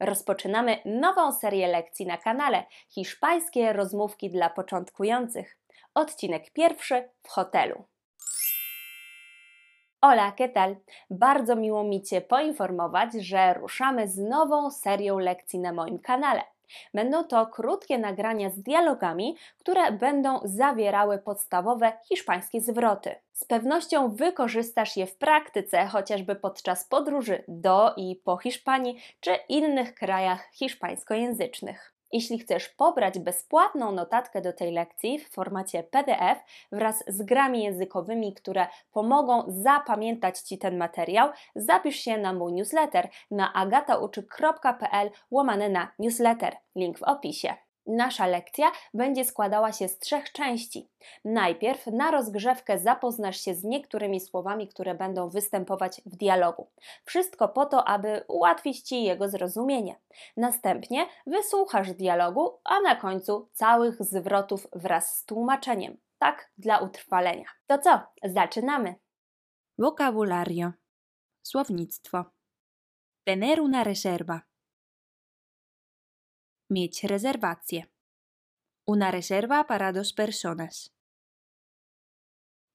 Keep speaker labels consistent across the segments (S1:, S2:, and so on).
S1: Rozpoczynamy nową serię lekcji na kanale Hiszpańskie rozmówki dla początkujących. Odcinek pierwszy w hotelu. Hola, ¿qué tal? Bardzo miło mi Cię poinformować, że ruszamy z nową serią lekcji na moim kanale. Będą to krótkie nagrania z dialogami, które będą zawierały podstawowe hiszpańskie zwroty. Z pewnością wykorzystasz je w praktyce, chociażby podczas podróży do i po Hiszpanii czy innych krajach hiszpańskojęzycznych. Jeśli chcesz pobrać bezpłatną notatkę do tej lekcji w formacie PDF wraz z grami językowymi, które pomogą zapamiętać Ci ten materiał, zapisz się na mój newsletter na agatauczy.pl łamane na newsletter. Link w opisie. Nasza lekcja będzie składała się z trzech części. Najpierw na rozgrzewkę zapoznasz się z niektórymi słowami, które będą występować w dialogu. Wszystko po to, aby ułatwić Ci jego zrozumienie. Następnie wysłuchasz dialogu, a na końcu całych zwrotów wraz z tłumaczeniem. Tak dla utrwalenia. To co? Zaczynamy!
S2: Vocabulario. Słownictwo. Tener una reserva. Mieć rezerwację. Una reserva para dos personas.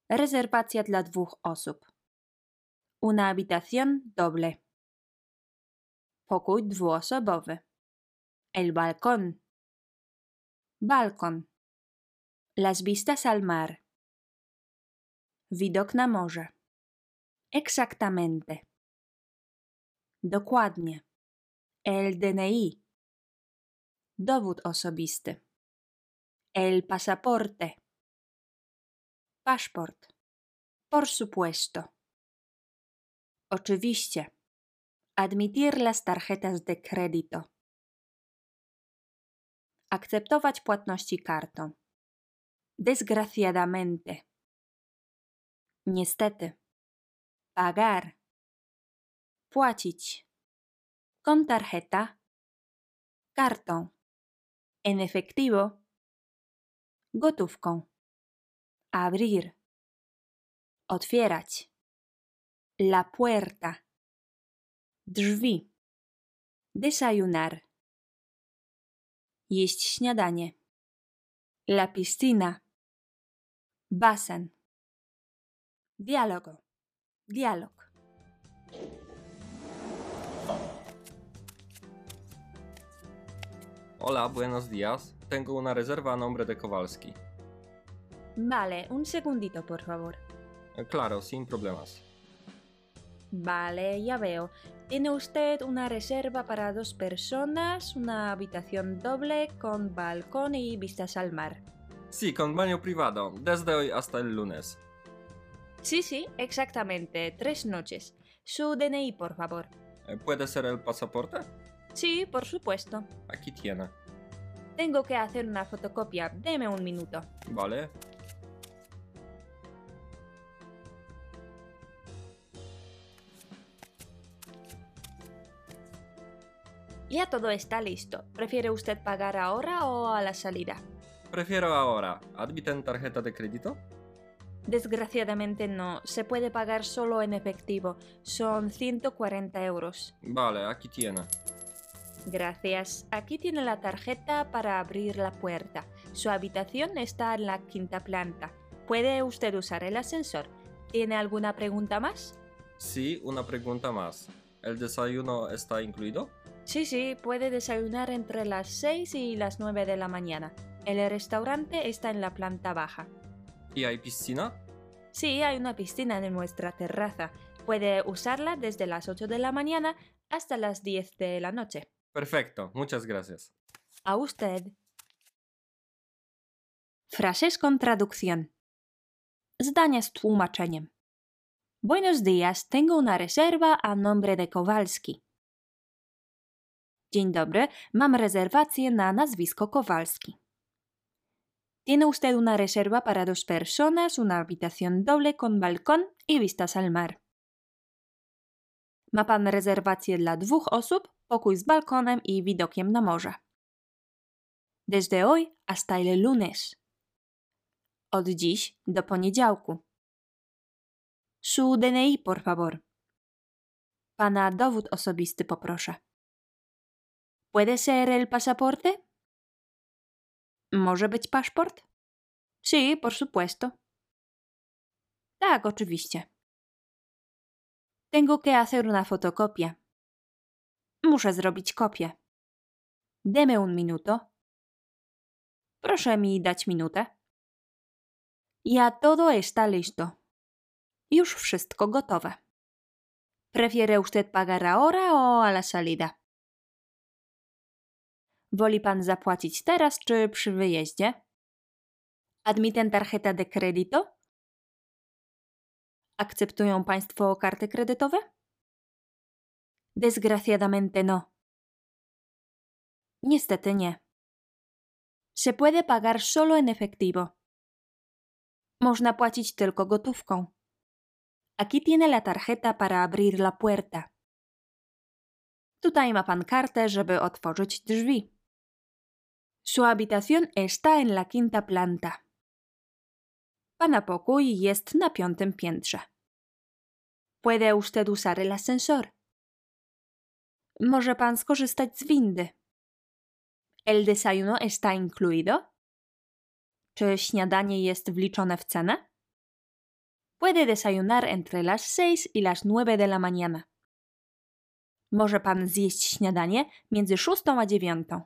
S2: Rezerwacja dla dwóch osób. Una habitación doble. Pokój dwuosobowy. El balcón. Balkon. Las vistas al mar. Widok na morze. Exactamente. Dokładnie. El DNI. Dowód osobisty. El pasaporte. Paszport. Por supuesto. Oczywiście. Admitir las tarjetas de crédito. Akceptować płatności kartą. Desgraciadamente. Niestety. Pagar. Płacić. Con tarjeta. Kartą. En efectivo. Gotówką. Abrir. Otwierać. La puerta. Drzwi. Desayunar. Jeść śniadanie. La piscina. Basen. Dialogo. Dialog.
S3: Hola, buenos días. Tengo una reserva a nombre de Kowalski.
S2: Vale, un segundito, por favor.
S3: Eh, Claro, sin problemas.
S2: Vale, ya veo. Tiene usted una reserva para dos personas, una habitación doble con balcón y vistas al mar.
S3: Sí, con baño privado, desde hoy hasta el lunes.
S2: Sí, sí, exactamente. Tres noches. Su DNI, por favor.
S3: Eh, ¿Puede ser el pasaporte?
S2: Sí, por supuesto.
S3: Aquí tiene.
S2: Tengo que hacer una fotocopia. Deme un minuto.
S3: Vale.
S2: Ya todo está listo. ¿Prefiere usted pagar ahora o a la salida?
S3: Prefiero ahora. ¿Admiten tarjeta de crédito?
S2: Desgraciadamente no. Se puede pagar solo en efectivo. Son 140 euros.
S3: Vale, aquí tiene.
S2: Gracias. Aquí tiene la tarjeta para abrir la puerta. Su habitación está en la quinta planta. Puede usted usar el ascensor. ¿Tiene alguna pregunta más?
S3: Sí, una pregunta más. ¿El desayuno está incluido?
S2: Sí, sí, puede desayunar entre las 6 y las 9 de la mañana. El restaurante está en la planta baja.
S3: ¿Y hay piscina?
S2: Sí, hay una piscina en nuestra terraza. Puede usarla desde las 8 de la mañana hasta las 10 de la noche.
S3: Perfecto, muchas gracias.
S2: A usted. Frases con traducción. Zdania z tłumaczeniem. Buenos días, tengo una reserva a nombre de Kowalski. Dzień dobry, mam rezerwację na nazwisko Kowalski. Tiene usted una reserva para dos personas, una habitación doble con balcón y vistas al mar. Ma pan rezerwację dla dwóch osób, pokój z balkonem i widokiem na morze. Desde hoy hasta el lunes. Od dziś do poniedziałku. Su DNI, por favor. Pana dowód osobisty poproszę. ¿Puede ser el pasaporte? Może być paszport? Sí, por supuesto. Tak, oczywiście. Tengo que hacer una fotocopia. Muszę zrobić kopię. Deme un minuto. Proszę mi dać minutę. Ya todo está listo. Już wszystko gotowe. ¿Prefiere usted pagar ahora o a la salida? Woli pan zapłacić teraz czy przy wyjeździe? Admiten tarjeta de crédito? ¿Akceptują państwo karty kredytowe? Desgraciadamente no. Niestety nie. Se puede pagar solo en efectivo. Można płacić tylko gotówką. Aquí tiene la tarjeta para abrir la puerta. Tutaj ma pan kartę, żeby otworzyć drzwi. Su habitación está en la quinta planta. Pana pokój jest na piątym piętrze. ¿Puede usted usar el ascensor? Może pan skorzystać z windy. ¿El desayuno está incluido? Czy śniadanie jest wliczone w cenę? Puede desayunar entre las seis y las nueve de la mañana. Może pan zjeść śniadanie między szóstą a dziewiątą.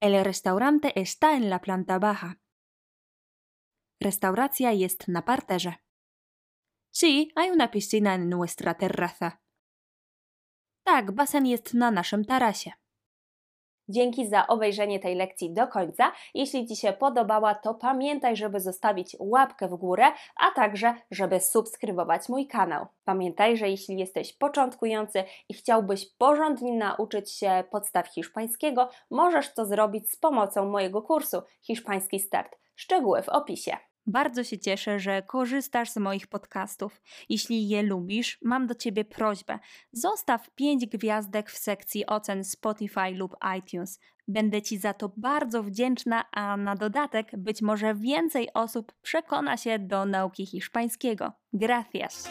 S2: El restaurante está en la planta baja. Restauracja jest na parterze. Sí, hay una piscina en nuestra terraza. Tak, basen jest na naszym tarasie.
S1: Dzięki za obejrzenie tej lekcji do końca. Jeśli Ci się podobała, to pamiętaj, żeby zostawić łapkę w górę, a także, żeby subskrybować mój kanał. Pamiętaj, że jeśli jesteś początkujący i chciałbyś porządnie nauczyć się podstaw hiszpańskiego, możesz to zrobić z pomocą mojego kursu Hiszpański Start. Szczegóły w opisie.
S2: Bardzo się cieszę, że korzystasz z moich podcastów. Jeśli je lubisz, mam do Ciebie prośbę. Zostaw 5 gwiazdek w sekcji ocen Spotify lub iTunes. Będę Ci za to bardzo wdzięczna, a na dodatek być może więcej osób przekona się do nauki hiszpańskiego. Gracias!